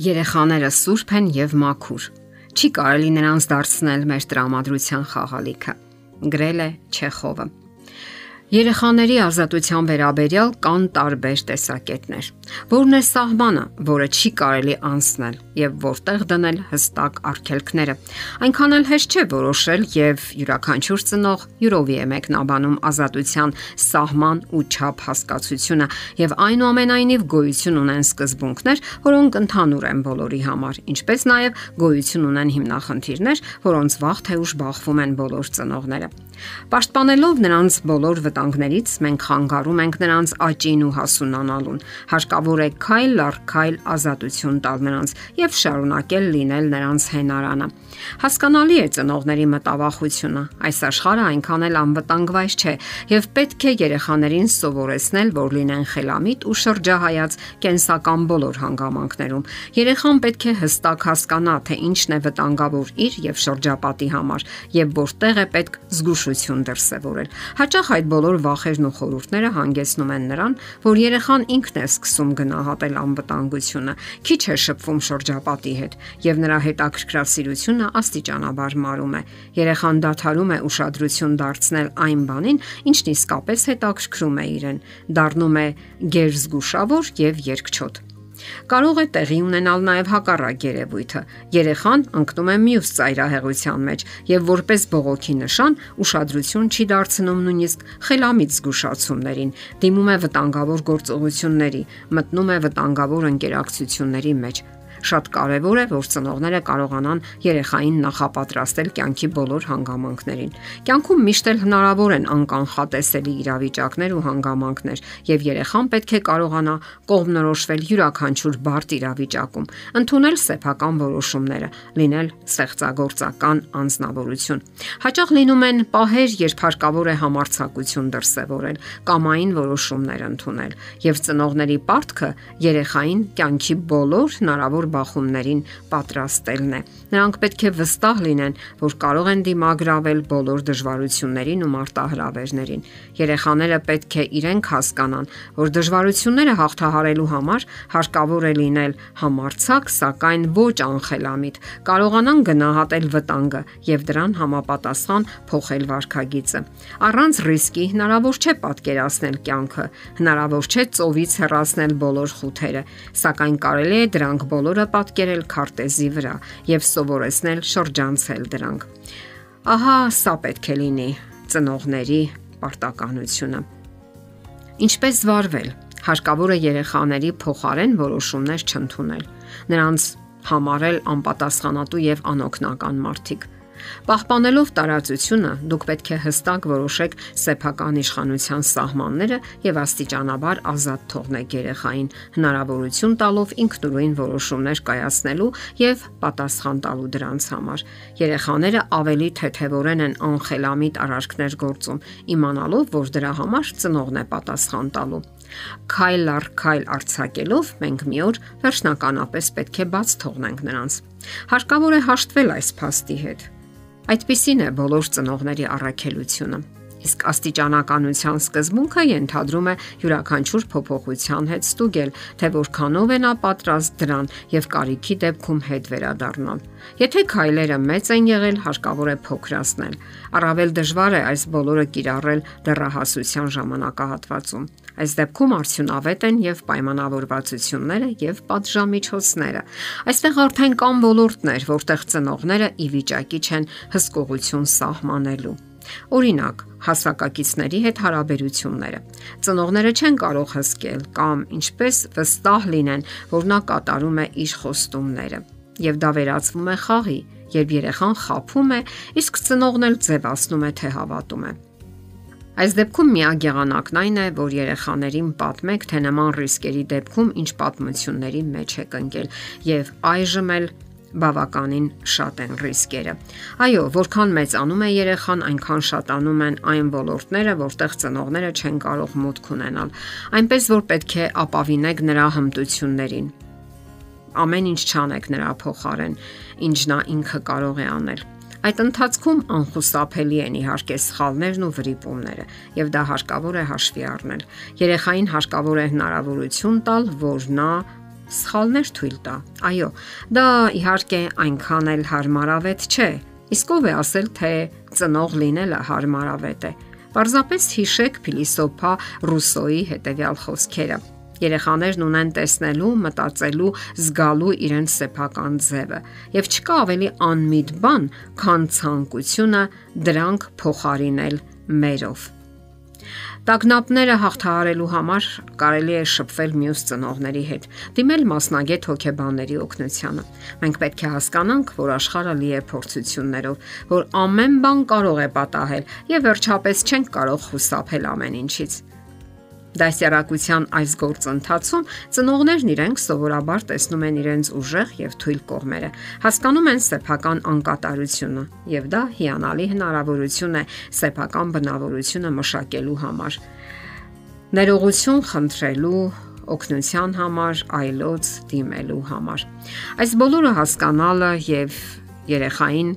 Երեխաները սուրբ են եւ մաքուր։ Չի կարելի նրանց դարձնել մեր տրամադրության խաղալիքը։ Գրել է Չեխովը։ Երեխաների ազատության վերաբերյալ կան տարբեր տեսակետներ։ Որն է սահմանը, որը չի կարելի անցնել եւ որտեղ դնել հստակ արգելքները։ Այնքան էլ հեշտ չէ որոշել եւ յուրաքանչյուր ծնող յուրովի է մեկնաբանում ազատության սահման ու չափ հասկացությունը եւ այնուամենայնիվ գոյություն ունեն սկզբունքներ, որոնք ընդհանուր են բոլորի համար, ինչպես նաեւ գոյություն ունեն հիմնախնդիրներ, որոնց վաղ թե ուշ բախվում են բոլոր ծնողները։ Պաշտպանելով նրանց բոլոր վտանգներից մենք խանգարում ենք նրանց աճին ու հասունանալուն։ Հարկավոր է քայլ առ քայլ ազատություն տալ նրանց եւ շարունակել լինել նրանց հենարանը։ Հասկանալի է ծնողների մտավախությունը։ Այս աշխարհը այնքան էլ անվտանգված չէ եւ պետք է երեխաներին սովորեցնել, որ լինեն խելամիտ ու շրջահայաց կենսական բոլոր հանգամանքներում։ Երեխան պետք է հստակ հասկանա, թե ինչն է վտանգավոր իր եւ շրջապատի համար եւ որտեղ է պետք զգուշություն դրսեւորել։ Հաճախ այդ բոլոր վախերն ու խորհուրդները հանգեցնում են նրան, որ երեխան ինքն է սկսում գնահատել անվտանգությունը, քիչ է շփվում շրջապատի հետ եւ նրա հետաքրքրասիրությունը աստիճանաբար մարում է։ Երեխան դադարում է ուշադրություն դարձնել այն բանին, ինչն իսկապես հետաքրքրում է իրեն, դառնում է գերզգուշավոր եւ երկչոտ։ Կարող է տեղի ունենալ նաև հակառակ երևույթը։ Երեխան ընկնում է մյուս ծայրահեղության մեջ եւ որպես բողոքի նշան ուշադրություն չի դարձնում նույնիսկ խելամիտ զգուշացումներին, դիմում է վտանգավոր գործողությունների, մտնում է վտանգավոր ընկերակցությունների մեջ, Շատ կարևոր է, որ ծնողները կարողանան երեխային նախապատրաստել կյանքի բոլոր հանգամանքներին։ Կյանքում միշտ էլ հնարավոր են անկանխատեսելի իրավիճակներ ու հանգամանքներ, եւ երեխան պետք է կարողանա կողմնորոշվել յուրաքանչյուր բարդ իրավիճակում, ընդունել սեփական որոշումները, լինել ստեղծագործական անznավորություն։ Հաճախ լինում են պահեր, երբ հարկավոր է համարցակություն դրսևորել, կամային որոշումներ ընդունել, եւ ծնողների պարտքը երեխային կյանքի բոլոր հնարավոր բախումներին պատրաստելն է։ Նրանք պետք է վստահ լինեն, որ կարող են դիմագրավել բոլոր դժվարություններին ու մարտահրավերներին։ Երեխաները պետք է իրենք հասկանան, որ դժվարությունները հաղթահարելու համար հարկավոր է լինել համարցակ, սակայն ոչ անխելամիտ, կարողանան գնահատել վտանգը եւ դրան համապատասխան փոխել վարքագիծը։ Առանց ռիսկի հնարավոր չէ պատկերացնել կյանքը, հնարավոր չէ ծովից հեռացնել բոլոր խութերը, սակայն կարելի է դրանք բոլորը պատկերել քարտեզի վրա եւ սովորեցնել շրջանցել դրանք։ Ահա սա պետք է լինի ծնողների պարտականությունը։ Ինչպես վարվել։ Հարկավոր է երեխաների փոխարեն որոշումներ չընդունել։ Նրանց համարել անպատասխանատու եւ անօքնական մարդիկ Պահպանելով տարածությունը, դուք պետք է հստակ որոշեք սեփական իշխանության սահմանները եւ աստիճանաբար ազատ թողնեք երեխային, հնարավորություն տալով ինքնուրույն որոշումներ կայացնելու եւ պատասխան տալու դրանց համար։ Երեխաները ավելի թեթևորեն են անխելամիտ արարքներ գործում, իմանալով, որ դրա համար ծնողն է պատասխան տալու։ Քայլ առ քայլ արྩակելով մենք մի օր վերջնականապես պետք է բաց թողնենք նրանց։ Հարկավոր է հաշտվել այս փաստի հետ Այդպիսին է բոլոր ծնողների առաքելությունը։ Իսկ աստիճանականության սկզբունքը ենթադրում է յուրաքանչյուր փոփոխության հետ ստուգել, թե որքանով է նա պատրաստ դրան եւ կարիքի դեպքում հետ վերադառնալ։ Եթե քայլերը մեծ են եղել, հարկավոր է փոքրացնել։ Առավել դժվար է այս բոլորը կիրառել դեռահասության ժամանակահատվածում։ Այս դեպքում արդյունավետ են եւ պայմանավորվածությունները եւ պատժամիջոցները։ Այստեղ արդեն կան ոլորտներ, որտեղ ծնողները ի վիճակի չեն հսկողություն սահմանելու։ Օրինակ, հասակակիցների հետ հարաբերությունները։ Ծնողները չեն կարող հսկել կամ ինչպես վստահ լինեն, որ նա կատարում է իր խոստումները։ Եվ դա վերածվում է խաղի, երբ երեխան խափում է, իսկ ծնողն էլ ձևացնում է, թե հավատում է։ Այս դեպքում միակ եղանակն այն է, որ երեխաներին պատմեք, թե նման ռիսկերի դեպքում ինչ պատմությունների մեջ եք ընկել եւ այժմ էլ բավականին շատ են ռիսկերը։ Այո, որքան մեծանում է երեխան, այնքան շատանում են այն ոլորտները, որտեղ ծնողները չեն կարող մուտք ունենալ։ Այնպես որ պետք է ապավինեք նրա հմտություններին։ Ամեն ինչ չանեք նրա փոխարեն, ինչ նա ինքը կարող է անել։ Այդ ընթացքում անխուսափելի են իհարկե սխալներն ու վրիպումները, եւ դա հարկավոր է հաշվի առնել։ Երեխային հարկավոր է հնարավորություն տալ, որ նա սխալներ թույլ տա։ Այո, դա իհարկե այնքան էլ հարմարավետ չէ։ Իսկ ով է ասել, թե ծնող լինելը հարմարավետ է։ Պարզապես հիշեք փիլիսոփա Ռուսոյի հետևյալ խոսքերը. Երեխաներն ունեն տեսնելու, մտածելու, զգալու իրենց սեփական ձևը, եւ չկա ավելի անմիտ բան, քան ցանկությունը դրանք փոխարինել մերով։ Տագնապները հաղթահարելու համար կարելի է շփվել մյուս ծնողների հետ, դիմել մասնագետ հոգեբանների օգնությանը։ Մենք պետք է հասկանանք, որ աշխարհը լի է փորձություններով, որ ամեն բան կարող է պատահել եւ վերջապես չենք կարող խուսափել ամեն ինչից։ Դասյարակության այս գործընթացում ծնողներն իրենք սովորաբար տեսնում են իրենց ուժեղ եւ թույլ կողմերը, հասկանում են սեփական անկատարությունը եւ դա հիանալի հնարավորություն է սեփական բնավորությունը մշակելու համար։ Ներողություն խնդրելու օգնության համար, այլոց դիմելու համար։ Այս բոլորը հասկանալը եւ երեխային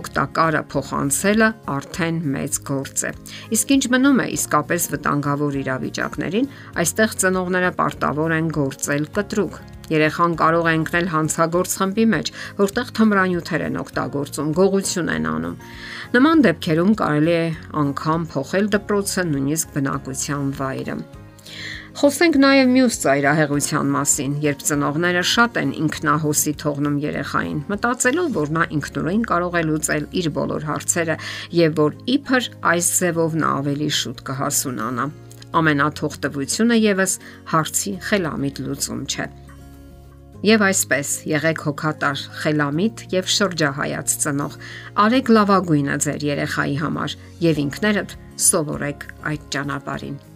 օգտակարը փոխանցելը արդեն մեծ գործ է։ Իսկ ինչ մնում է իսկապես վտանգավոր իրավիճակներին, այստեղ ծնողները պարտավոր են գործել կտրուկ։ Երեխան կարող է ընկնել հանցագործ խմբի մեջ, որտեղ թմրանյութեր են օգտագործում, գողություն են անում։ Նման դեպքերում կարելի է անգամ փոխել դպրոցը, նույնիսկ բնակության վայրը։ Խոսենք նաև մյուս ծայրահեղության մասին, երբ ծնողները շատ են ինքնահոսի թողնում երեխային, մտածելով, որ նա ինքնուրույն կարող է լուծել իր բոլոր հարցերը եւ որ իբր այս ձևով նա ավելի շուտ կհասունանա։ Ամենաթողտվությունը եւս հարցի խելամիտ լուծում չէ։ Եվ այսպես եղեք հոգատար, խելամիտ եւ շրջահայաց ծնող։ Արեք լավագույնը ձեր երեխայի համար եւ ինքներդ սովորեք այդ ճանապարհին։